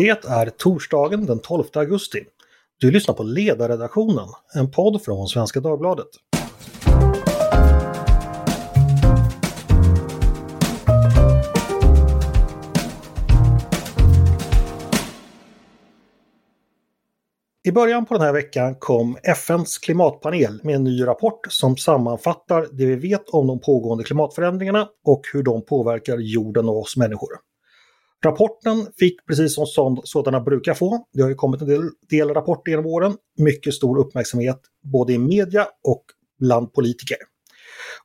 Det är torsdagen den 12 augusti. Du lyssnar på Ledarredaktionen, en podd från Svenska Dagbladet. I början på den här veckan kom FNs klimatpanel med en ny rapport som sammanfattar det vi vet om de pågående klimatförändringarna och hur de påverkar jorden och oss människor. Rapporten fick, precis som sådana brukar få, det har ju kommit en del, del rapporter genom åren, mycket stor uppmärksamhet både i media och bland politiker.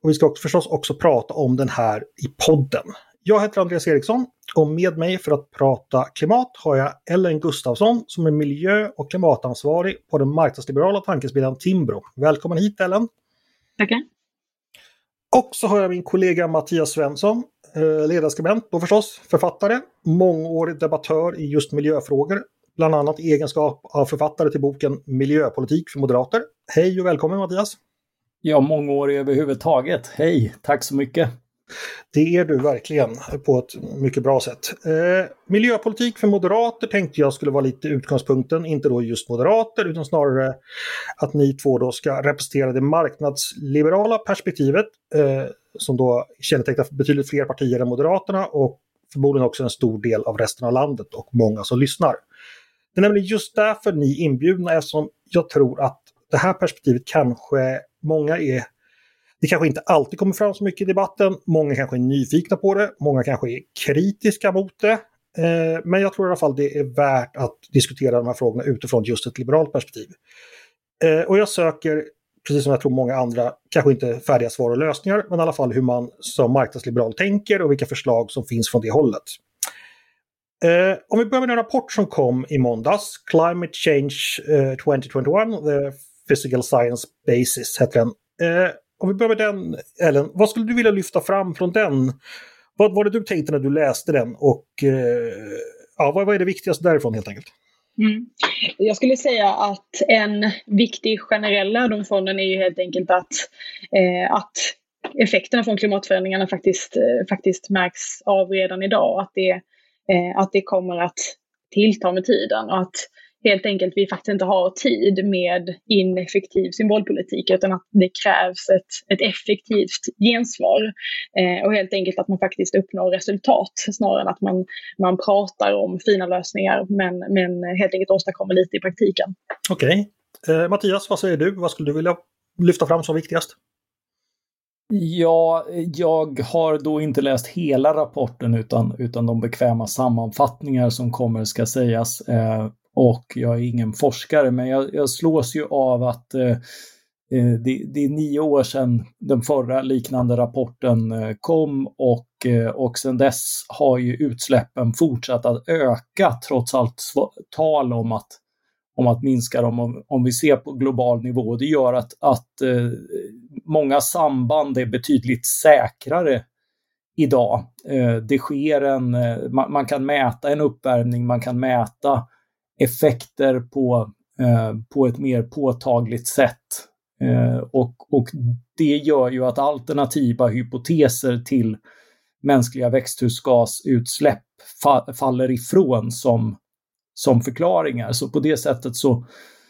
Och vi ska också, förstås också prata om den här i podden. Jag heter Andreas Eriksson och med mig för att prata klimat har jag Ellen Gustafsson som är miljö och klimatansvarig på den marknadsliberala tankesmedjan Timbro. Välkommen hit Ellen! Tackar! Och så har jag min kollega Mattias Svensson, Eh, ledarskribent då förstås författare, mångårig debattör i just miljöfrågor, bland annat i egenskap av författare till boken Miljöpolitik för moderater. Hej och välkommen Mattias! Ja, mångårig överhuvudtaget. Hej, tack så mycket! Det är du verkligen på ett mycket bra sätt. Eh, miljöpolitik för moderater tänkte jag skulle vara lite utgångspunkten, inte då just moderater utan snarare att ni två då ska representera det marknadsliberala perspektivet eh, som då kännetecknar betydligt fler partier än Moderaterna och förmodligen också en stor del av resten av landet och många som lyssnar. Det är nämligen just därför ni är inbjudna eftersom jag tror att det här perspektivet kanske många är det kanske inte alltid kommer fram så mycket i debatten. Många kanske är nyfikna på det, många kanske är kritiska mot det. Eh, men jag tror i alla fall det är värt att diskutera de här frågorna utifrån just ett liberalt perspektiv. Eh, och jag söker, precis som jag tror många andra, kanske inte färdiga svar och lösningar, men i alla fall hur man som marknadsliberal tänker och vilka förslag som finns från det hållet. Eh, om vi börjar med en rapport som kom i måndags, Climate Change eh, 2021, The Physical Science Basis heter den. Om vi börjar med den, Ellen. Vad skulle du vilja lyfta fram från den? Vad var det du tänkte när du läste den och eh, ja, vad, vad är det viktigaste därifrån helt enkelt? Mm. Jag skulle säga att en viktig generell lärdom från den är ju helt enkelt att, eh, att effekterna från klimatförändringarna faktiskt, eh, faktiskt märks av redan idag. Att det, eh, att det kommer att tillta med tiden och att helt enkelt vi faktiskt inte har tid med ineffektiv symbolpolitik utan att det krävs ett, ett effektivt gensvar. Eh, och helt enkelt att man faktiskt uppnår resultat snarare än att man, man pratar om fina lösningar men, men helt enkelt åstadkommer lite i praktiken. Okej. Okay. Eh, Mattias, vad säger du? Vad skulle du vilja lyfta fram som viktigast? Ja, jag har då inte läst hela rapporten utan, utan de bekväma sammanfattningar som kommer ska sägas. Eh, och jag är ingen forskare, men jag, jag slås ju av att eh, eh, det, det, är nio år sedan den förra liknande rapporten eh, kom och, eh, och sedan dess har ju utsläppen fortsatt att öka trots allt tal om att, om att minska dem om, om vi ser på global nivå. Det gör att, att eh, många samband är betydligt säkrare idag. Eh, det sker en, eh, man, man, kan mäta en uppvärmning, man kan mäta effekter på, eh, på ett mer påtagligt sätt. Eh, och, och det gör ju att alternativa hypoteser till mänskliga växthusgasutsläpp fa faller ifrån som, som förklaringar. Så på det sättet så,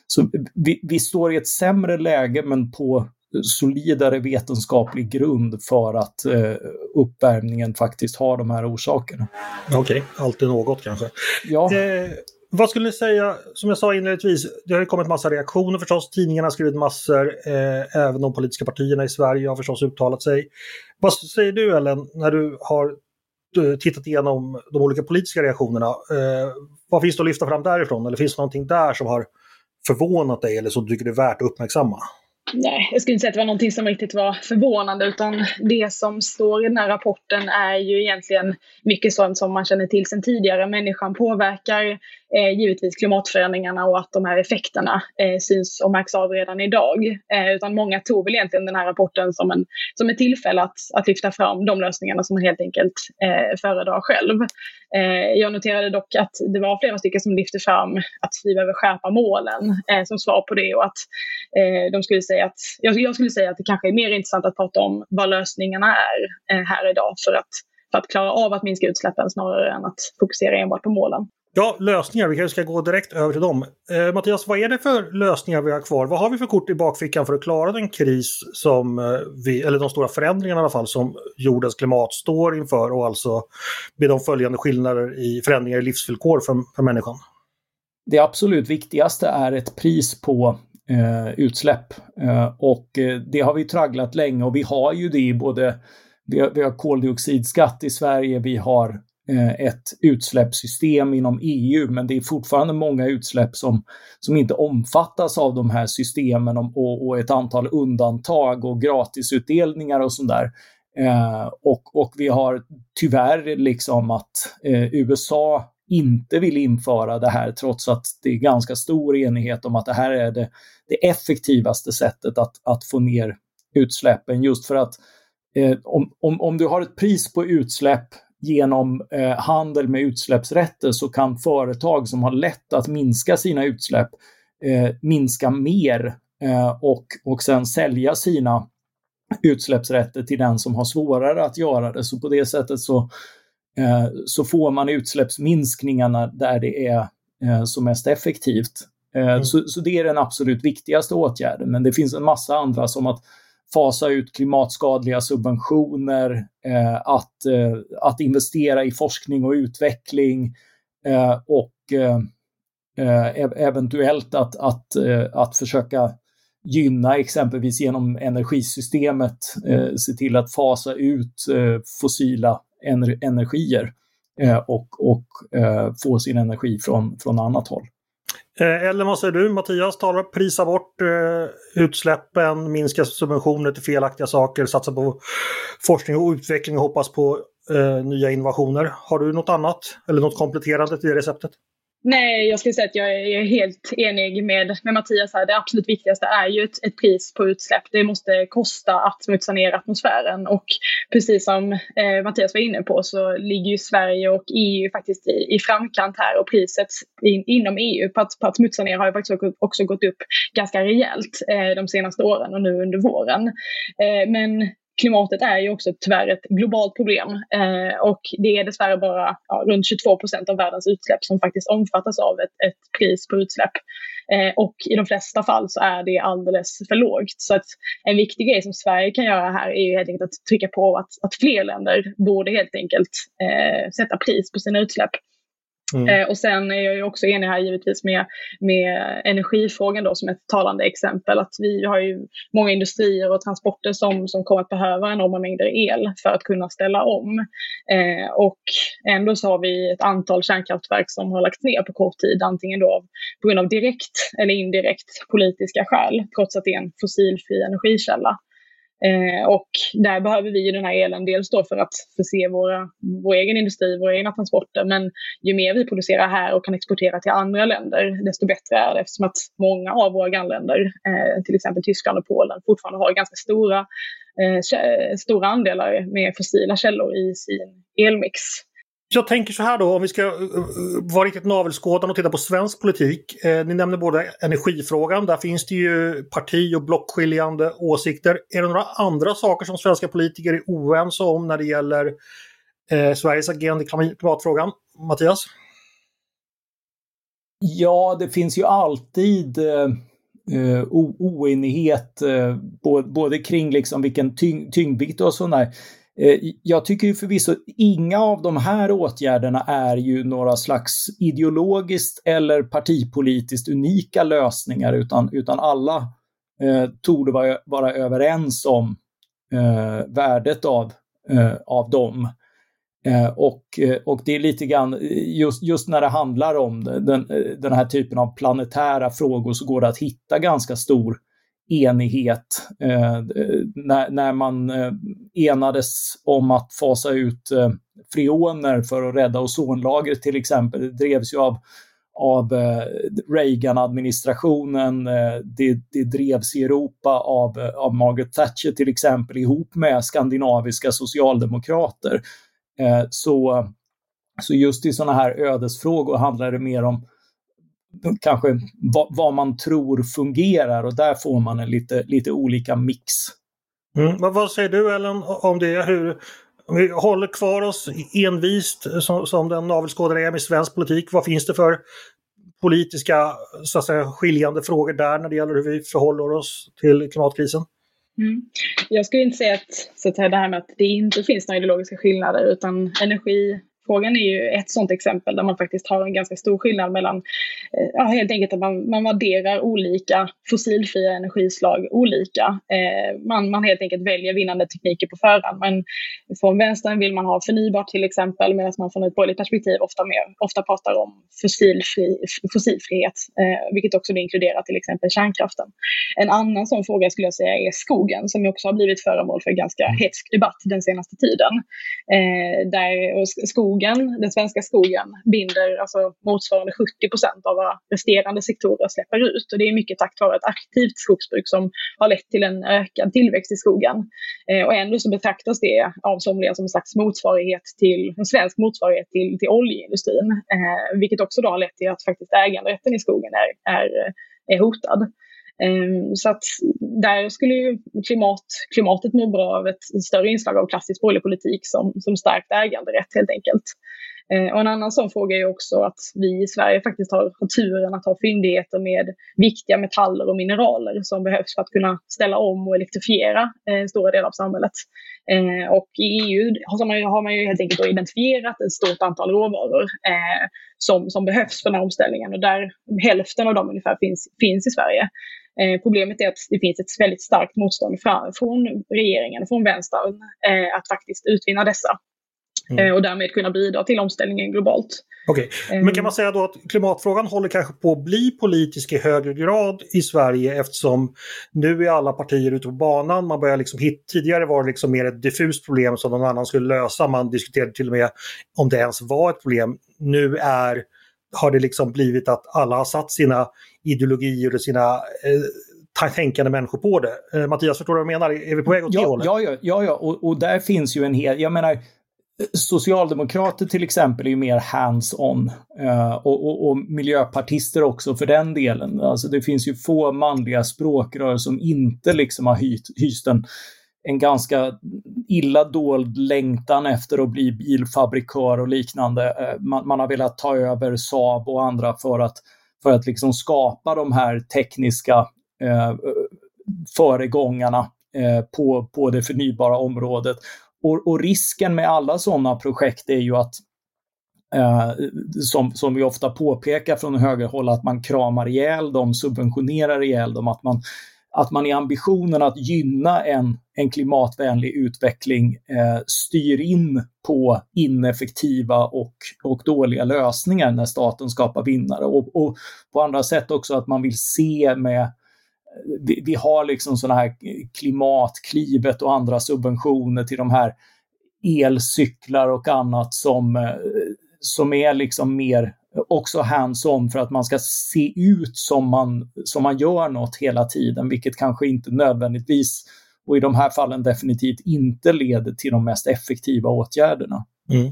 så vi, vi står i ett sämre läge men på solidare vetenskaplig grund för att eh, uppvärmningen faktiskt har de här orsakerna. Okej, okay. alltid något kanske. Ja. Eh, vad skulle ni säga, som jag sa inledningsvis, det har ju kommit massa reaktioner förstås. Tidningarna har skrivit massor, eh, även de politiska partierna i Sverige har förstås uttalat sig. Vad säger du Ellen, när du har eh, tittat igenom de olika politiska reaktionerna? Eh, vad finns det att lyfta fram därifrån? Eller finns det någonting där som har förvånat dig eller som du tycker är värt att uppmärksamma? Nej, jag skulle inte säga att det var någonting som riktigt var förvånande utan det som står i den här rapporten är ju egentligen mycket sånt som man känner till sedan tidigare. Människan påverkar eh, givetvis klimatförändringarna och att de här effekterna eh, syns och märks av redan idag. Eh, utan många tog väl egentligen den här rapporten som, en, som ett tillfälle att, att lyfta fram de lösningarna som man helt enkelt eh, föredrar själv. Eh, jag noterade dock att det var flera stycken som lyfte fram att vi behöver skärpa målen eh, som svar på det och att eh, de skulle säga att, jag, jag, skulle säga att det kanske är mer intressant att prata om vad lösningarna är eh, här idag för att för att klara av att minska utsläppen snarare än att fokusera enbart på målen. Ja, lösningar. Vi kanske ska gå direkt över till dem. Eh, Mattias, vad är det för lösningar vi har kvar? Vad har vi för kort i bakfickan för att klara den kris som eh, vi, eller de stora förändringarna i alla fall, som jordens klimat står inför och alltså med de följande skillnader i förändringar i livsvillkor för, för människan? Det absolut viktigaste är ett pris på eh, utsläpp eh, och eh, det har vi tragglat länge och vi har ju det i både vi har, vi har koldioxidskatt i Sverige, vi har Eh, ett utsläppssystem inom EU, men det är fortfarande många utsläpp som, som inte omfattas av de här systemen och, och ett antal undantag och gratisutdelningar och sånt där. Eh, och, och vi har tyvärr liksom att eh, USA inte vill införa det här trots att det är ganska stor enighet om att det här är det, det effektivaste sättet att, att få ner utsläppen just för att eh, om, om, om du har ett pris på utsläpp genom eh, handel med utsläppsrätter så kan företag som har lätt att minska sina utsläpp eh, minska mer eh, och, och sen sälja sina utsläppsrätter till den som har svårare att göra det. Så på det sättet så, eh, så får man utsläppsminskningarna där det är som mest effektivt. Mm. Så, så det är den absolut viktigaste åtgärden, men det finns en massa andra som att fasa ut klimatskadliga subventioner, eh, att, eh, att investera i forskning och utveckling eh, och eh, eh eventuellt att, att, eh, att försöka gynna exempelvis genom energisystemet, eh, se till att fasa ut eh, fossila ener energier och, och få sin energi från, från annat håll. Eh, eller vad säger du Mattias? Talar prisa bort eh, utsläppen, minska subventioner till felaktiga saker, satsa på forskning och utveckling och hoppas på eh, nya innovationer. Har du något annat eller något kompletterande till det receptet? Nej, jag skulle säga att jag är helt enig med, med Mattias här. Det absolut viktigaste är ju ett, ett pris på utsläpp. Det måste kosta att smutsa ner atmosfären och precis som eh, Mattias var inne på så ligger ju Sverige och EU faktiskt i, i framkant här och priset in, inom EU på att, på att smutsa ner har ju faktiskt också gått upp ganska rejält eh, de senaste åren och nu under våren. Eh, men klimatet är ju också tyvärr ett globalt problem eh, och det är dessvärre bara ja, runt 22 procent av världens utsläpp som faktiskt omfattas av ett, ett pris på utsläpp. Eh, och i de flesta fall så är det alldeles för lågt. Så att en viktig grej som Sverige kan göra här är ju helt enkelt att trycka på att, att fler länder borde helt enkelt eh, sätta pris på sina utsläpp. Mm. Eh, och sen är jag ju också enig här givetvis med, med energifrågan då som ett talande exempel. Att vi har ju många industrier och transporter som, som kommer att behöva enorma mängder el för att kunna ställa om. Eh, och ändå så har vi ett antal kärnkraftverk som har lagts ner på kort tid, antingen då på grund av direkt eller indirekt politiska skäl, trots att det är en fossilfri energikälla. Eh, och där behöver vi ju den här elen dels då för att förse våra, vår egen industri, våra egna transporter. Men ju mer vi producerar här och kan exportera till andra länder, desto bättre är det eftersom att många av våra grannländer, eh, till exempel Tyskland och Polen, fortfarande har ganska stora, eh, stora andelar med fossila källor i sin elmix. Jag tänker så här då, om vi ska eh, vara riktigt navelskådande och titta på svensk politik. Eh, ni nämner både energifrågan, där finns det ju parti och blockskiljande åsikter. Är det några andra saker som svenska politiker är oense om när det gäller eh, Sveriges agerande i klimatfrågan? Mattias? Ja, det finns ju alltid eh, eh oenighet eh, både kring liksom vilken tyng tyngdvikt och sådär. Eh, jag tycker ju förvisso inga av de här åtgärderna är ju några slags ideologiskt eller partipolitiskt unika lösningar utan, utan alla eh, torde vara, vara överens om eh, värdet av, eh, av dem. Eh, och, eh, och det är lite grann, just, just när det handlar om den, den här typen av planetära frågor så går det att hitta ganska stor enighet eh, när, när man eh, enades om att fasa ut eh, freoner för att rädda ozonlagret till exempel. Det drevs ju av, av eh, Reagan-administrationen, eh, det, det drevs i Europa av, eh, av Margaret Thatcher till exempel ihop med skandinaviska socialdemokrater. Eh, så, så just i sådana här ödesfrågor handlar det mer om kanske vad, vad, man tror fungerar och där får man en lite, lite olika mix. Mm. Vad, vad säger du Ellen om det? Hur, Om vi håller kvar oss envist som, som den navelskådare är med svensk politik, vad finns det för politiska så att säga, skiljande frågor där när det gäller hur vi förhåller oss till klimatkrisen? Mm. Jag skulle inte säga att, så att det här med att det inte finns några ideologiska skillnader utan energi Frågan är ju ett sådant exempel där man faktiskt har en ganska stor skillnad mellan, eh, ja, helt enkelt att man, man värderar olika fossilfria energislag olika. Eh, man, man helt enkelt väljer vinnande tekniker på förhand. Men från vänstern vill man ha förnybart till exempel medan man från ett borgerligt perspektiv ofta, mer, ofta pratar om fossilfri, fossilfrihet, eh, vilket också inkluderar till exempel kärnkraften. En annan sån fråga skulle jag säga är skogen som också har blivit föremål för ganska hetsk debatt den senaste tiden. Eh, där, och skog skogen, den svenska skogen, binder alltså motsvarande 70 procent av vad resterande sektorer släpper ut. Och det är mycket tack vare ett aktivt skogsbruk som har lett till en ökad tillväxt i skogen. Eh, och ändå så betraktas det av somliga som en slags motsvarighet till, en svensk motsvarighet till, till oljeindustrin. Eh, vilket också då har lett till att faktiskt äganderätten i skogen är, är, är hotad. Ehm, så att där skulle ju klimat, klimatet må bra av ett större inslag av klassisk borgerlig politik som, som starkt äganderätt helt enkelt. Eh, och en annan sån fråga är också att vi i Sverige faktiskt har, har turen att ha fyndigheter med viktiga metaller och mineraler som behövs för att kunna ställa om och elektrifiera eh, stora delar av samhället. Eh, och i EU har man, ju, har man ju helt enkelt identifierat ett stort antal råvaror eh, som, som behövs för den här omställningen och där hälften av dem ungefär finns, finns i Sverige. Eh, problemet är att det finns ett väldigt starkt motstånd fra, från regeringen, från vänstern, eh, att faktiskt utvinna dessa. Mm. Eh, och därmed kunna bidra till omställningen globalt. Okej, okay. men kan man säga då att klimatfrågan håller kanske på att bli politisk i högre grad i Sverige eftersom nu är alla partier ute på banan. Man börjar liksom hit, tidigare var det liksom mer ett diffust problem som någon annan skulle lösa. Man diskuterade till och med om det ens var ett problem. Nu är har det liksom blivit att alla har satt sina ideologier och sina eh, tänkande människor på det. Eh, Mattias, förstår du vad jag menar? Är vi på väg åt ja, det hållet? Ja, ja, ja, ja. Och, och där finns ju en hel, jag menar, Socialdemokrater till exempel är ju mer hands-on eh, och, och, och, miljöpartister också för den delen. Alltså det finns ju få manliga språkrör som inte liksom har hyst, hyst en en ganska illa dold längtan efter att bli bilfabrikör och liknande. Eh, man, man, har velat ta över Saab och andra för att, för att liksom skapa de här tekniska eh, föregångarna eh, på, på det förnybara området. Och, och risken med alla sådana projekt är ju att Eh, som, som vi ofta påpekar från högerhåll, att man kramar ihjäl dem, subventionerar ihjäl dem, att man att man i ambitionen att gynna en, en klimatvänlig utveckling eh, styr in på ineffektiva och, och dåliga lösningar när staten skapar vinnare. Och, och på andra sätt också att man vill se med vi, vi har liksom sådana här klimatklivet och andra subventioner till de här elcyklar och annat som, eh, som är liksom mer också hands-on för att man ska se ut som man, som man gör något hela tiden, vilket kanske inte nödvändigtvis och i de här fallen definitivt inte leder till de mest effektiva åtgärderna. Mm.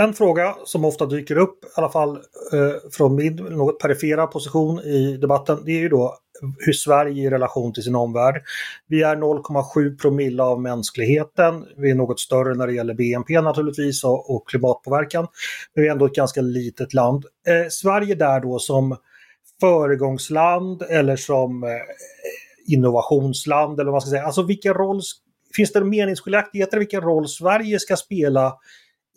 En fråga som ofta dyker upp, i alla fall eh, från min något perifera position i debatten, det är ju då hur Sverige i relation till sin omvärld. Vi är 0,7 promille av mänskligheten. Vi är något större när det gäller BNP naturligtvis och, och klimatpåverkan. Men vi är ändå ett ganska litet land. Eh, Sverige där då som föregångsland eller som eh, innovationsland eller vad man ska säga. Alltså vilken roll, finns det meningsskiljaktigheter vilken roll Sverige ska spela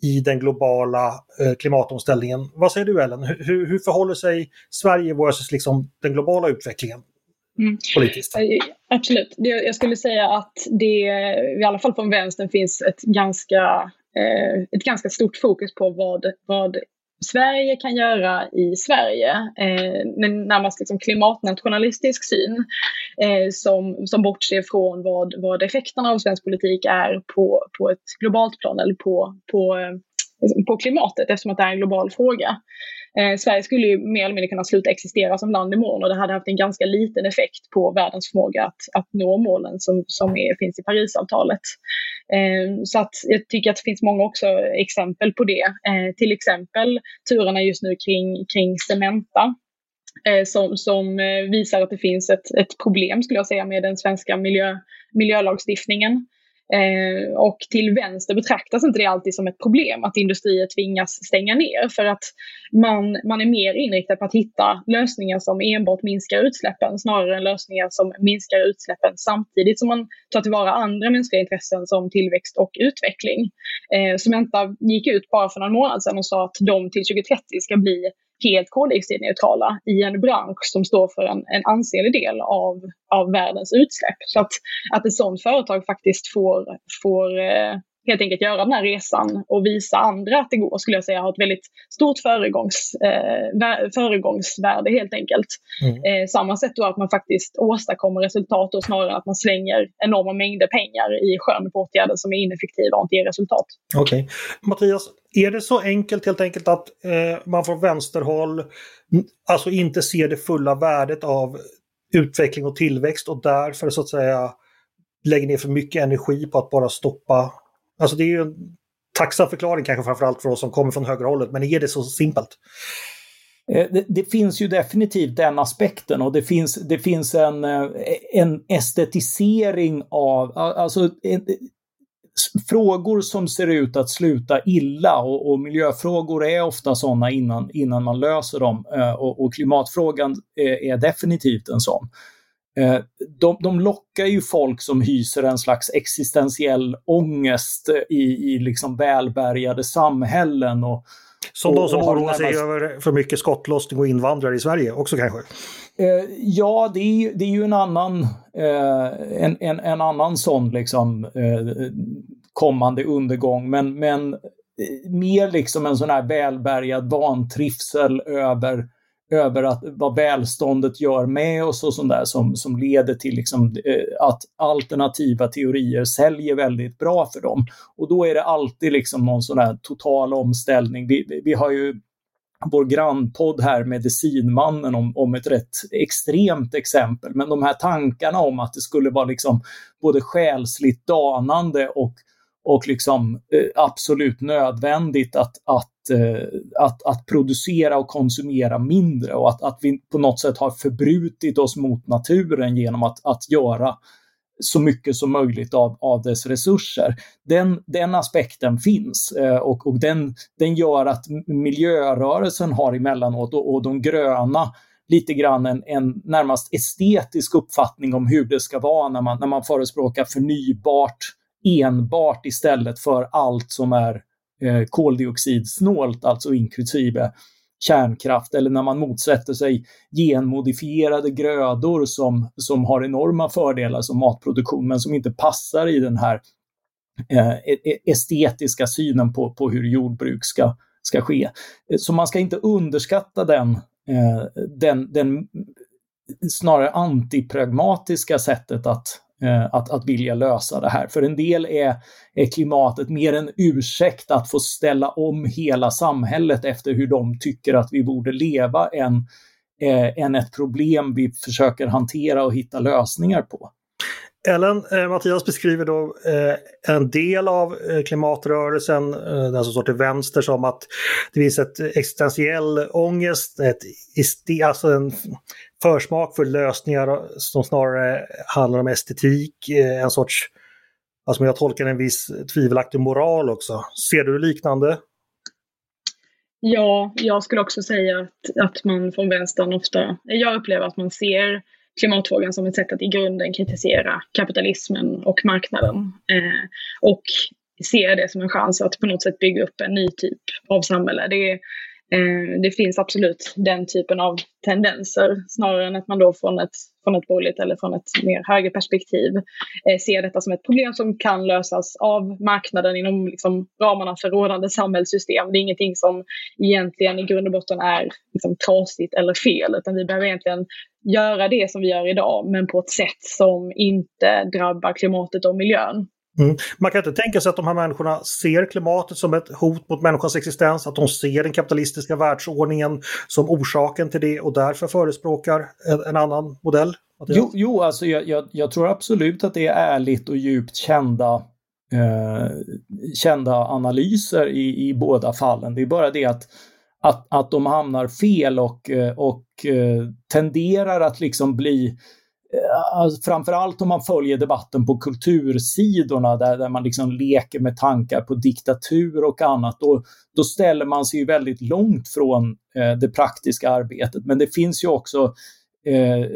i den globala eh, klimatomställningen. Vad säger du Ellen? Hur, hur förhåller sig Sverige versus liksom den globala utvecklingen? Mm. Politiskt. Eh, absolut. Jag skulle säga att det i alla fall från vänstern finns ett ganska, eh, ett ganska stort fokus på vad, vad Sverige kan göra i Sverige. Eh, men närmast liksom klimatnationalistisk syn eh, som, som bortser från vad, vad effekterna av svensk politik är på, på ett globalt plan eller på, på, eh, på klimatet eftersom att det är en global fråga. Eh, Sverige skulle ju mer eller mindre kunna sluta existera som land imorgon och det hade haft en ganska liten effekt på världens förmåga att, att nå målen som, som är, finns i Parisavtalet. Eh, så att jag tycker att det finns många också exempel på det. Eh, till exempel turerna just nu kring, kring Cementa eh, som, som eh, visar att det finns ett, ett problem skulle jag säga med den svenska miljö, miljölagstiftningen. Eh, och till vänster betraktas inte det alltid som ett problem att industrier tvingas stänga ner för att man, man är mer inriktad på att hitta lösningar som enbart minskar utsläppen snarare än lösningar som minskar utsläppen samtidigt som man tar tillvara andra mänskliga intressen som tillväxt och utveckling. Eh, Cementa gick ut bara för någon månad sedan och sa att de till 2030 ska bli helt koldioxidneutrala i en bransch som står för en, en ansenlig del av, av världens utsläpp. Så att, att ett sådant företag faktiskt får, får eh, helt enkelt göra den här resan och visa andra att det går, skulle jag säga, har ett väldigt stort föregångs, eh, föregångsvärde helt enkelt. Mm. Eh, samma sätt då att man faktiskt åstadkommer resultat och snarare att man slänger enorma mängder pengar i sjön på åtgärder som är ineffektiva och inte ger resultat. Okej. Okay. Mattias, är det så enkelt helt enkelt att eh, man från vänsterhåll alltså inte ser det fulla värdet av utveckling och tillväxt och därför så att säga lägger ner för mycket energi på att bara stoppa Alltså det är ju en tacksam förklaring kanske framförallt för oss som kommer från högerhållet, men är det så simpelt? Eh, det, det, finns ju definitivt den aspekten och det finns, det finns en, eh, en estetisering av, alltså en, frågor som ser ut att sluta illa och, och miljöfrågor är ofta sådana innan, innan man löser dem eh, och, och klimatfrågan är, är definitivt en sån. Eh, de, de lockar ju folk som hyser en slags existentiell ångest i, i liksom välbärgade samhällen. Och, som de som oroar sig över för mycket skottlossning och invandrare i Sverige också kanske? Eh, ja, det är, det är ju en annan, eh, en, en, en, annan sån liksom, eh, kommande undergång. Men, men eh, mer liksom en sån här välbärgad vantrivsel över över att, vad välståndet gör med oss och sånt där som, som leder till liksom, eh, att alternativa teorier säljer väldigt bra för dem. Och då är det alltid liksom någon sån här total omställning. Vi, vi, vi har ju vår grannpodd här, Medicinmannen, om, om ett rätt extremt exempel. Men de här tankarna om att det skulle vara liksom både själsligt danande och och liksom eh, absolut nödvändigt att, att, eh, att, att producera och konsumera mindre och att, att vi på något sätt har förbrutit oss mot naturen genom att, att göra så mycket som möjligt av, av dess resurser. Den, den aspekten finns eh, och, och den, den gör att miljörörelsen har emellanåt och, och de gröna lite grann en, en närmast estetisk uppfattning om hur det ska vara när man, när man förespråkar förnybart enbart istället för allt som är eh, koldioxidsnålt, alltså inklusive kärnkraft, eller när man motsätter sig genmodifierade grödor som, som har enorma fördelar som matproduktion, men som inte passar i den här eh, e-, e-, estetiska synen på, på hur jordbruk ska, ska ske. Eh, så man ska inte underskatta den, eh, den, den snarare antipragmatiska sättet att, Eh, att, att vilja lösa det här. För en del är, är klimatet mer en ursäkt att få ställa om hela samhället efter hur de tycker att vi borde leva än, eh, än ett problem vi försöker hantera och hitta lösningar på. Ellen, eh, Mattias beskriver då eh, en del av eh, klimatrörelsen, eh, den som står till vänster, som att det finns ett existentiell ångest, ett, alltså en försmak för lösningar som snarare handlar om estetik, eh, en sorts, alltså jag tolkar en viss tvivelaktig moral också. Ser du liknande? Ja, jag skulle också säga att, att man från vänstern ofta, jag upplever att man ser klimatfrågan som ett sätt att i grunden kritisera kapitalismen och marknaden. Eh, och ser det som en chans att på något sätt bygga upp en ny typ av samhälle. Det är, Eh, det finns absolut den typen av tendenser snarare än att man då från ett, från ett borgerligt eller från ett mer högerperspektiv eh, ser detta som ett problem som kan lösas av marknaden inom liksom, ramarna för rådande samhällssystem. Det är ingenting som egentligen i grund och botten är liksom, trasigt eller fel utan vi behöver egentligen göra det som vi gör idag men på ett sätt som inte drabbar klimatet och miljön. Mm. Man kan inte tänka sig att de här människorna ser klimatet som ett hot mot människans existens, att de ser den kapitalistiska världsordningen som orsaken till det och därför förespråkar en, en annan modell? Jo, jo alltså jag, jag, jag, tror absolut att det är ärligt och djupt kända, eh, kända analyser i, i båda fallen. Det är bara det att, att, att de hamnar fel och, eh, och eh, tenderar att liksom bli Eh, alltså, framförallt om man följer debatten på kultursidorna där, där man liksom leker med tankar på diktatur och annat, då, då ställer man sig ju väldigt långt från eh, det praktiska arbetet. Men det finns ju också eh,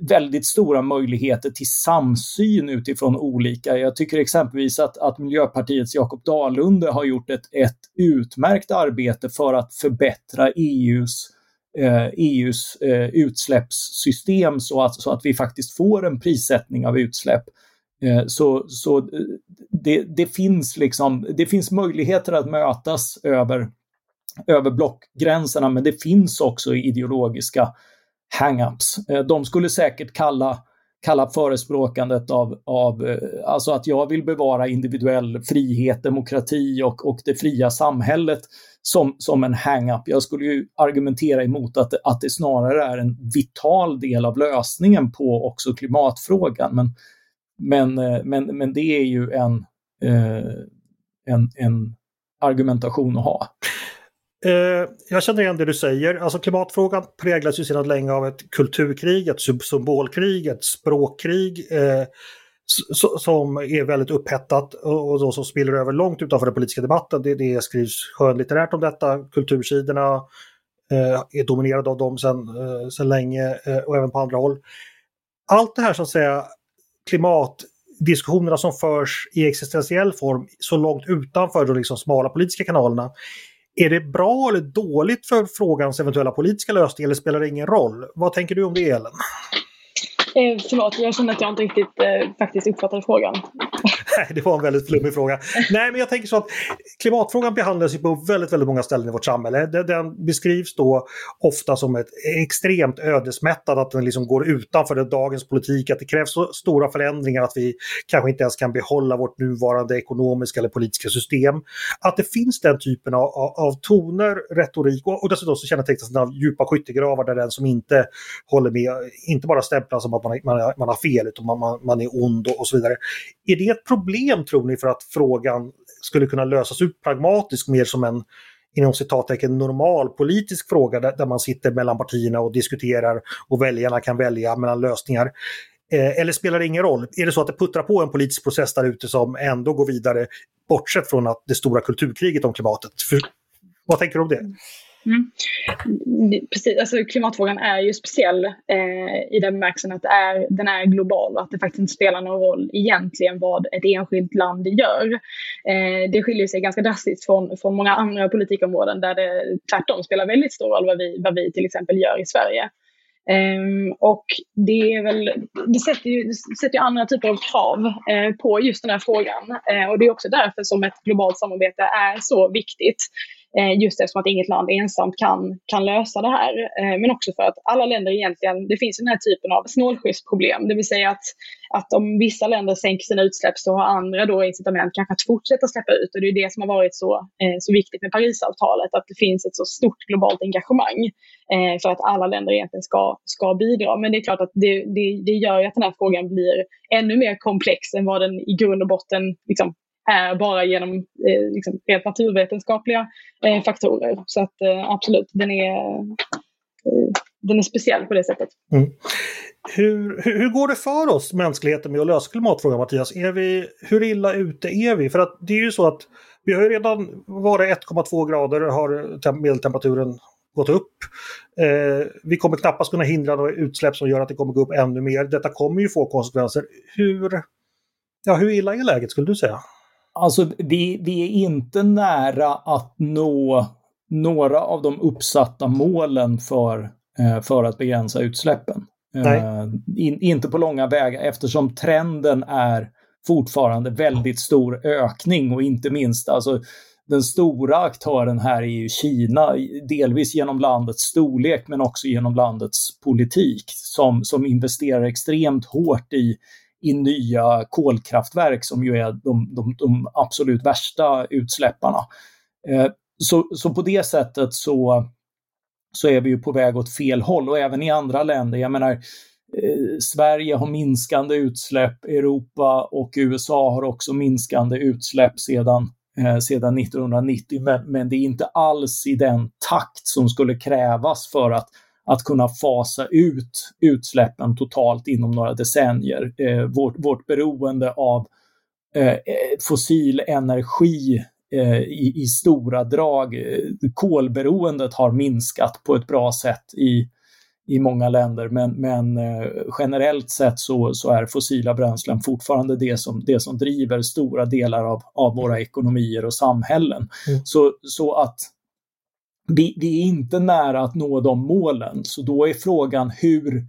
väldigt stora möjligheter till samsyn utifrån olika. Jag tycker exempelvis att, att Miljöpartiets Jakob Dalunde har gjort ett, ett utmärkt arbete för att förbättra EUs eh, Eh, e EUs eh, utsläppssystem så att, så att vi faktiskt får en prissättning av utsläpp. Eh, så så det, det, finns liksom, det finns möjligheter att mötas över, över blockgränserna men det finns också ideologiska hang-ups. De skulle säkert kalla, kalla förespråkandet av, av eh, alltså att jag vill bevara individuell frihet, demokrati och, och det fria samhället som, som en hang-up. Jag skulle ju argumentera emot att, att det snarare är en vital del av lösningen på också klimatfrågan. Men, men, eh, men, men det är ju en, eh, en, en argumentation att ha. Eh, jag känner igen det du säger. Alltså klimatfrågan präglas ju sedan länge av ett kulturkrig, ett symbolkrig, ett språkkrig eh, som är väldigt upphettat och då som spiller över långt utanför den politiska debatten. Det, det skrivs skönlitterärt om detta. Kultursidorna eh, är dominerade av dem sedan, eh, sedan länge eh, och även på andra håll. Allt det här så att säga klimatdiskussionerna som förs i existentiell form så långt utanför de liksom smala politiska kanalerna är det bra eller dåligt för frågans eventuella politiska lösning eller spelar det ingen roll? Vad tänker du om det Ellen? Eh, förlåt, jag känner att jag inte riktigt eh, faktiskt uppfattade frågan. Nej, det var en väldigt flummig fråga. Nej, men jag tänker så att klimatfrågan behandlas ju på väldigt, väldigt många ställen i vårt samhälle. Den beskrivs då ofta som ett extremt ödesmättat, att den liksom går utanför dagens politik, att det krävs så stora förändringar att vi kanske inte ens kan behålla vårt nuvarande ekonomiska eller politiska system. Att det finns den typen av, av toner, retorik och, och dessutom så kännetecknas den av djupa skyttegravar där den som inte håller med, inte bara stämplas som att man, man, man har fel utan man, man är ond och, och så vidare. Är det ett problem tror ni för att frågan skulle kunna lösas ut pragmatiskt mer som en inom citattecken normal politisk fråga där, där, man sitter mellan partierna och diskuterar och väljarna kan välja mellan lösningar. Eh, eller spelar det ingen roll? Är det så att det puttrar på en politisk process där ute som ändå går vidare bortsett från att det stora kulturkriget om klimatet? För, vad tänker du om det? Mm. Precis, alltså klimatfrågan är ju speciell eh, i den bemärkelsen att är, den är global och att det faktiskt inte spelar någon roll egentligen vad ett enskilt land gör. Eh, det skiljer sig ganska drastiskt från, från många andra politikområden där det tvärtom spelar väldigt stor roll vad vi, vad vi till exempel gör i Sverige. Um, och det, är väl, det sätter ju, det sätter ju andra typer av krav eh, på just den här frågan. Eh, och det är också därför som ett globalt samarbete är så viktigt. Eh, just eftersom att inget land ensamt kan, kan lösa det här. Eh, men också för att alla länder egentligen, det finns den här typen av snålskjutsproblem, det vill säga att, att om vissa länder sänker sina utsläpp så har andra då incitament kanske att fortsätta släppa ut och det är det som har varit så, eh, så viktigt med Parisavtalet, att det finns ett så stort globalt engagemang för att alla länder egentligen ska, ska bidra. Men det är klart att det, det, det gör ju att den här frågan blir ännu mer komplex än vad den i grund och botten liksom är bara genom eh, liksom, rent naturvetenskapliga eh, faktorer. Så att eh, absolut, den är, eh, den är speciell på det sättet. Mm. Hur, hur, hur, går det för oss, mänskligheten, med att lösa klimatfrågan, Mattias? Är vi, hur illa ute är vi? För att det är ju så att vi har ju redan varit 1,2 grader har medeltemperaturen gått upp. Eh, vi kommer knappast kunna hindra några utsläpp som gör att det kommer gå upp ännu mer. Detta kommer ju få konsekvenser. Hur, ja, hur illa är läget skulle du säga? Alltså, vi, vi är inte nära att nå några av de uppsatta målen för, eh, för att begränsa utsläppen. Eh, in, inte på långa vägar eftersom trenden är fortfarande väldigt stor ökning och inte minst alltså den stora aktören här är ju Kina, delvis genom landets storlek men också genom landets politik som, som investerar extremt hårt i i nya kolkraftverk som ju är de, de, de absolut värsta utsläpparna. Eh, så, så på det sättet så, så är vi ju på väg åt fel håll och även i andra länder. Jag menar, eh, Sverige har minskande utsläpp, Europa och USA har också minskande utsläpp sedan, eh, sedan 1990, men, men det är inte alls i den takt som skulle krävas för att att kunna fasa ut utsläppen totalt inom några decennier. Eh, vårt, vårt beroende av eh, fossil energi eh, i, i, stora drag, eh, kolberoendet har minskat på ett bra sätt i, i många länder, men, men eh, generellt sett så, så, är fossila bränslen fortfarande det som, det som driver stora delar av, av våra ekonomier och samhällen. Mm. Så, så att vi, vi, är inte nära att nå de målen, så då är frågan hur,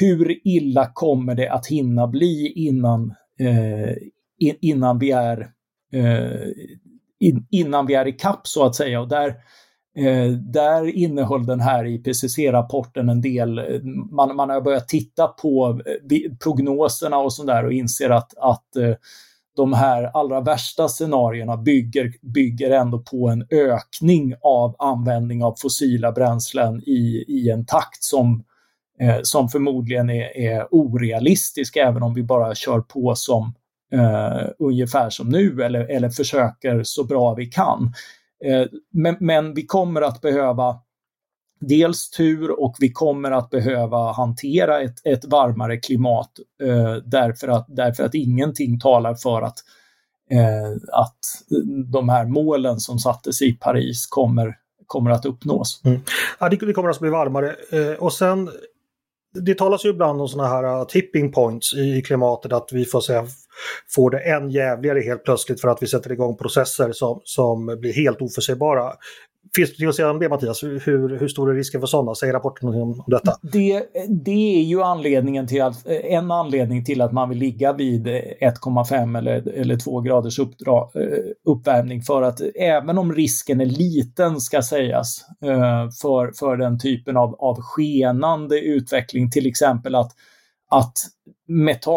hur illa kommer det att hinna bli innan, eh, innan vi är eh, in, innan vi är i kapp så att säga. Och där, Eh, där innehöll den här IPCC-rapporten en del, eh, man, man har börjat titta på eh, prognoserna och sådär och inser att, att eh, de här allra värsta scenarierna bygger, bygger ändå på en ökning av användning av fossila bränslen i, i en takt som, eh, som förmodligen är, är orealistisk även om vi bara kör på som eh, ungefär som nu eller, eller försöker så bra vi kan. Eh, men, men vi kommer att behöva dels tur och vi kommer att behöva hantera ett, ett varmare klimat eh, därför, att, därför att ingenting talar för att, eh, att de här målen som sattes i Paris kommer, kommer att uppnås. Mm. Ja, det, det kommer att bli varmare eh, och sen det talas ju ibland om sådana här uh, tipping points i klimatet, att vi får säga får det än jävligare helt plötsligt för att vi sätter igång processer som, som blir helt oförutsägbara. Finns det något att säga om det Mattias? Hur, hur stor är risken för sådana? Säger rapporten något om, om detta? Det, det är ju anledningen till att, eh, en anledning till att man vill ligga vid eh, 1,5 eller, eller 2 graders uppdra, eh, uppvärmning för att även om risken är liten ska sägas för, för den typen av, av skenande utveckling, till exempel att, att meta,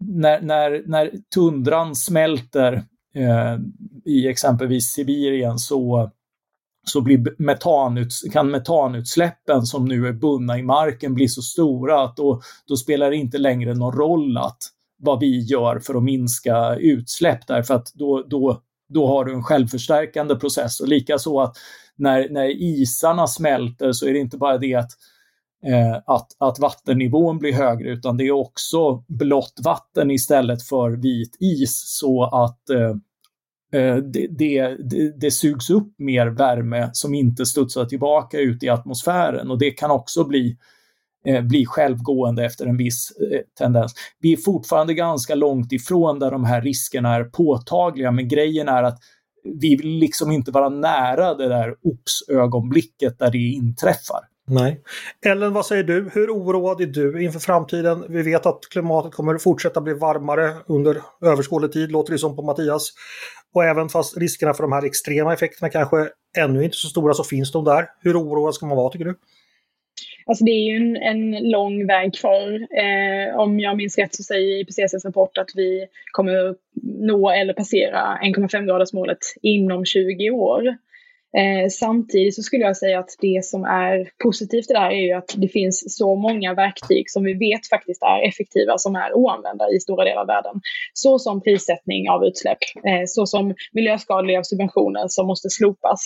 när, när, när tundran smälter eh, i exempelvis Sibirien så så blir metanuts kan metanutsläppen som nu är bundna i marken bli så stora att då, då spelar det inte längre någon roll att vad vi gör för att minska utsläpp därför att då, då, då har du en självförstärkande process. Och likaså att när, när isarna smälter så är det inte bara det att, eh, att, att vattennivån blir högre utan det är också blått vatten istället för vit is så att eh, Eh, det, det, det, sugs upp mer värme som inte studsar tillbaka ut i atmosfären och det kan också bli, eh, bli självgående efter en viss eh, tendens. Vi är fortfarande ganska långt ifrån där de här riskerna är påtagliga, men grejen är att vi vill liksom inte vara nära det där ops-ögonblicket där det inträffar. Nej. Ellen, vad säger du? Hur oroad är du inför framtiden? Vi vet att klimatet kommer fortsätta bli varmare under överskådlig tid, låter det som på Mattias. Och även fast riskerna för de här extrema effekterna kanske ännu inte är så stora så finns de där. Hur oroad ska man vara tycker du? Alltså det är ju en, en lång väg kvar. Eh, om jag minns rätt så säger IPCCs rapport att vi kommer nå eller passera 1,5 gradersmålet inom 20 år. Eh, samtidigt så skulle jag säga att det som är positivt i det här är ju att det finns så många verktyg som vi vet faktiskt är effektiva som är oanvända i stora delar av världen. Så som prissättning av utsläpp, eh, så som miljöskadliga subventioner som måste slopas.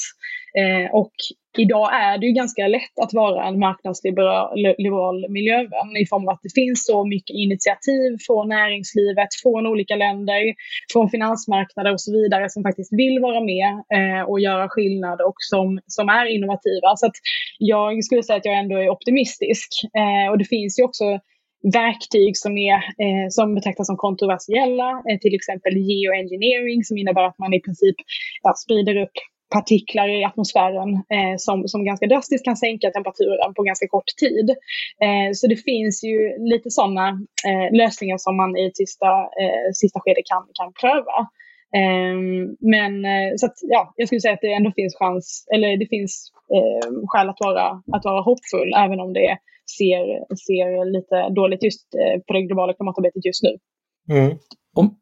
Eh, och idag är det ju ganska lätt att vara en marknadsliberal miljövän i form av att det finns så mycket initiativ från näringslivet, från olika länder, från finansmarknader och så vidare som faktiskt vill vara med eh, och göra skillnad och som, som är innovativa. Så att jag skulle säga att jag ändå är optimistisk. Eh, och det finns ju också verktyg som, är, eh, som betraktas som kontroversiella, eh, till exempel geoengineering som innebär att man i princip ja, sprider upp partiklar i atmosfären eh, som, som ganska drastiskt kan sänka temperaturen på ganska kort tid. Eh, så det finns ju lite sådana eh, lösningar som man i sista, eh, sista skede kan, kan pröva. Ehm, men eh, så att, ja, jag skulle säga att det ändå finns chans, eller det finns eh, skäl att vara, att vara hoppfull även om det ser, ser lite dåligt just eh, på det globala klimatarbetet just nu. Mm. Om,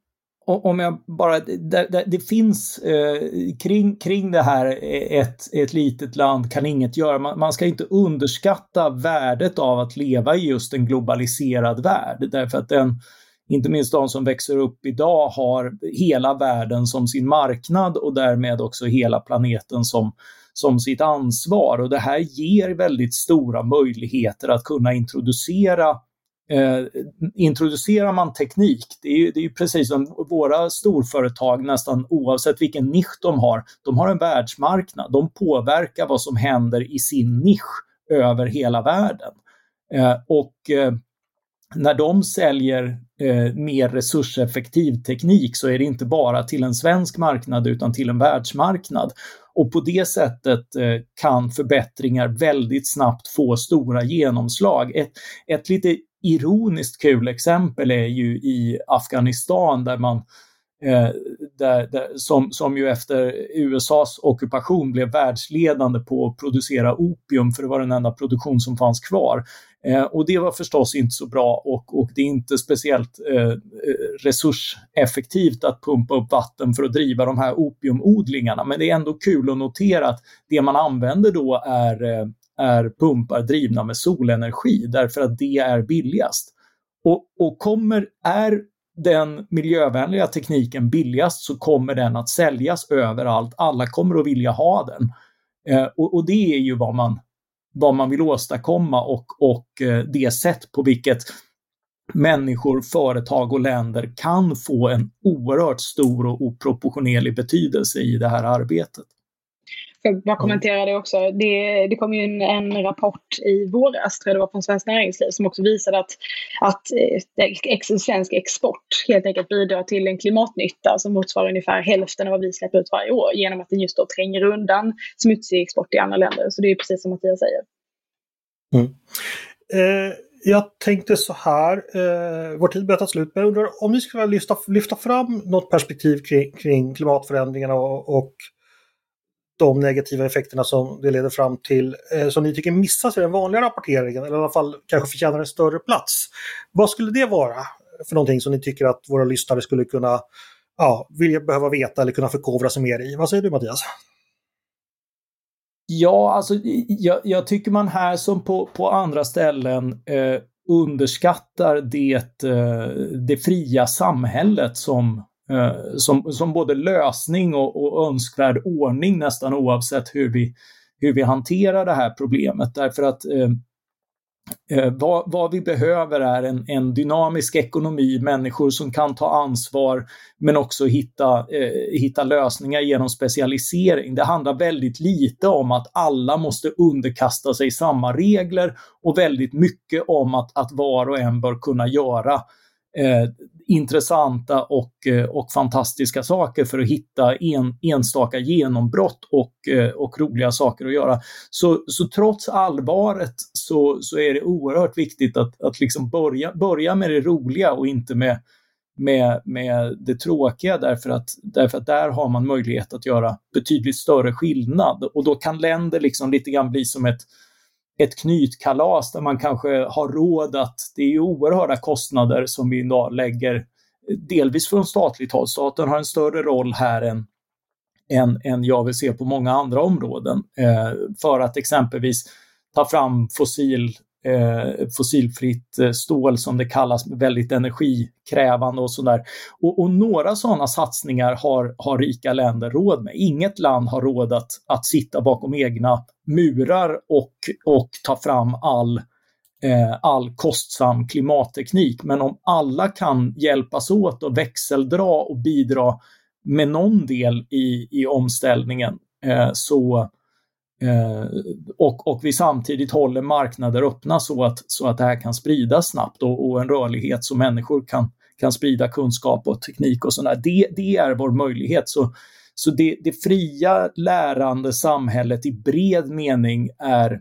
om jag bara, det, det finns eh, kring, kring det här, ett, ett litet land kan inget göra. Man, man, ska inte underskatta värdet av att leva i just en globaliserad värld. Därför att den, inte minst de som växer upp idag har hela världen som sin marknad och därmed också hela planeten som, som sitt ansvar och det här ger väldigt stora möjligheter att kunna introducera Eh, introducerar man teknik, det är, ju, det är precis som våra storföretag nästan oavsett vilken nisch de har, de har en världsmarknad. De påverkar vad som händer i sin nisch över hela världen. Eh, och eh, när de säljer eh, mer resurseffektiv teknik så är det inte bara till en svensk marknad utan till en världsmarknad. Och på det sättet eh, kan förbättringar väldigt snabbt få stora genomslag. Ett, ett lite ironiskt kul exempel är ju i Afghanistan där man eh, där, där, som, som ju efter USAs ockupation blev världsledande på att producera opium för det var den enda produktion som fanns kvar. Eh, och det var förstås inte så bra och, och det är inte speciellt eh, resurseffektivt att pumpa upp vatten för att driva de här opiumodlingarna. Men det är ändå kul att notera att det man använder då är eh, är pumpar drivna med solenergi därför att det är billigast. Och, och kommer, är den miljövänliga tekniken billigast så kommer den att säljas överallt. Alla kommer att vilja ha den. Eh, och, och, det är ju vad man, vad man vill åstadkomma och, och eh, det sätt på vilket människor, företag och länder kan få en oerhört stor och oproportionerlig betydelse i det här arbetet. För att bara kommentera det också. Det, det kom ju en, en, rapport i våras, tror jag det var, från Svenskt Näringsliv som också visade att, att eh, svensk export helt enkelt bidrar till en klimatnytta som motsvarar ungefär hälften av vad vi släpper ut varje år genom att den just då tränger undan smutsig export i andra länder. Så det är precis som Mattias säger. Mm. Eh, jag tänkte så här, eh, vår tid börjar ta slut, men jag undrar om ni skulle lyfta, lyfta fram något perspektiv kring, kring klimatförändringarna och, och de negativa effekterna som det leder fram till, eh, som ni tycker missas i den vanliga rapporteringen, eller i alla fall kanske förtjänar en större plats. Vad skulle det vara för någonting som ni tycker att våra lyssnare skulle kunna ja, vilja behöva veta eller kunna förkovra sig mer i? Vad säger du Mattias? Ja, alltså jag, jag tycker man här som på, på andra ställen eh, underskattar det, eh, det fria samhället som Eh, som, som både lösning och, och önskvärd ordning nästan oavsett hur vi, hur vi hanterar det här problemet. Därför att eh, eh, vad, vad, vi behöver är en, en, dynamisk ekonomi, människor som kan ta ansvar men också hitta, eh, hitta lösningar genom specialisering. Det handlar väldigt lite om att alla måste underkasta sig samma regler och väldigt mycket om att, att var och en bör kunna göra eh, intressanta och, eh, och fantastiska saker för att hitta en, enstaka genombrott och, eh, och roliga saker att göra. Så, så trots allvaret så, så är det oerhört viktigt att, att liksom börja, börja med det roliga och inte med, med, med det tråkiga därför att, därför att där har man möjlighet att göra betydligt större skillnad och då kan länder liksom lite grann bli som ett ett knytkalas där man kanske har råd att, det är ju oerhörda kostnader som vi idag lägger delvis från statligt håll. Staten har en större roll här än, än, än jag vill se på många andra områden eh, för att exempelvis ta fram fossil Eh, fossilfritt eh, stål som det kallas, väldigt energikrävande och sådär. Och, och, några sådana satsningar har, har rika länder råd med. Inget land har råd att, att sitta bakom egna murar och, och ta fram all eh, all kostsam klimatteknik. Men om alla kan hjälpas åt och växeldra och bidra med någon del i, i omställningen eh, så, Eh, Eh, och, och vi samtidigt håller marknader öppna så att, så att det här kan spridas snabbt och, och en rörlighet så människor kan, kan sprida kunskap och teknik och sådär. Det, det är vår möjlighet. Så, så det, det fria lärande samhället i bred mening är,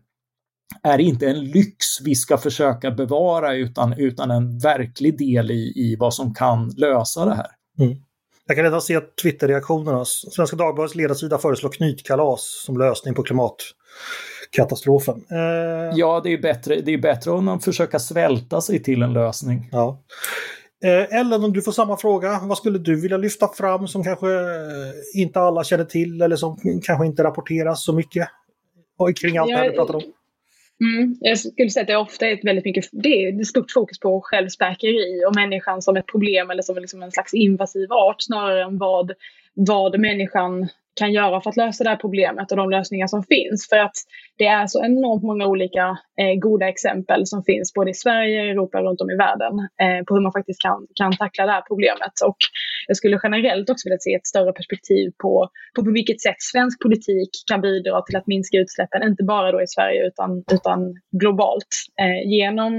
är inte en lyx vi ska försöka bevara utan, utan en verklig del i, i vad som kan lösa det här. Mm. Jag kan redan se Twitter-reaktionerna. Svenska Dagbladets ledarsida föreslår knytkalas som lösning på klimatkatastrofen. Eh... Ja, det är, bättre, det är bättre om man försöker svälta sig till en lösning. Ja. Eh, Ellen, om du får samma fråga, vad skulle du vilja lyfta fram som kanske inte alla känner till eller som kanske inte rapporteras så mycket kring allt det här vi pratar om? Mm, jag skulle säga att det ofta är ett väldigt mycket, det är ett stort fokus på självspäkeri och människan som ett problem eller som liksom en slags invasiv art snarare än vad, vad människan kan göra för att lösa det här problemet och de lösningar som finns. För att det är så enormt många olika eh, goda exempel som finns både i Sverige, Europa och runt om i världen eh, på hur man faktiskt kan, kan tackla det här problemet. Och jag skulle generellt också vilja se ett större perspektiv på, på på vilket sätt svensk politik kan bidra till att minska utsläppen, inte bara då i Sverige utan, utan globalt. Eh, genom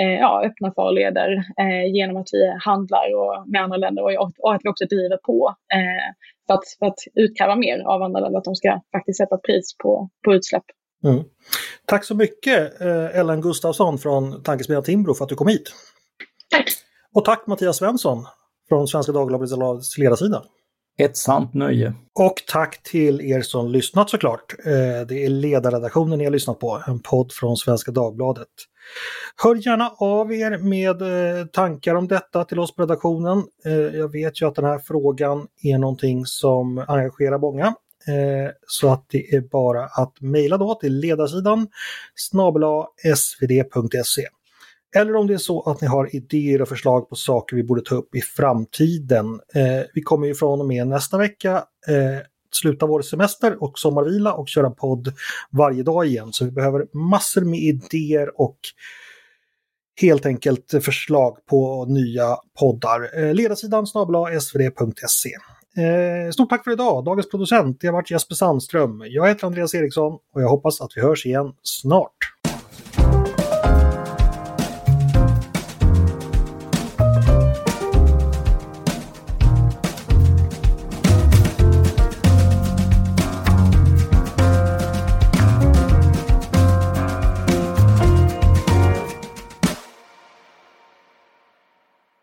eh, ja, öppna farleder, eh, genom att vi handlar och, med andra länder och, och att vi också driver på eh, för, att, för att utkräva mer av andra länder, att de ska faktiskt sätta pris på, på utsläpp. Mm. Tack så mycket eh, Ellen Gustafsson från Tankesmedjan Timbro för att du kom hit. Tack! Och tack Mattias Svensson från Svenska Dagbladets ledarsida. Ett sant nöje. Och tack till er som lyssnat såklart. Eh, det är ledarredaktionen ni har lyssnat på, en podd från Svenska Dagbladet. Hör gärna av er med eh, tankar om detta till oss på redaktionen. Eh, jag vet ju att den här frågan är någonting som engagerar många. Så att det är bara att mejla då till ledarsidan snabela svd.se. Eller om det är så att ni har idéer och förslag på saker vi borde ta upp i framtiden. Eh, vi kommer ju från och med nästa vecka eh, sluta vår semester och sommarvila och köra podd varje dag igen. Så vi behöver massor med idéer och helt enkelt förslag på nya poddar. Eh, ledarsidan snabla svd.se. Eh, stort tack för idag! Dagens producent det har varit Jesper Sandström. Jag heter Andreas Eriksson och jag hoppas att vi hörs igen snart.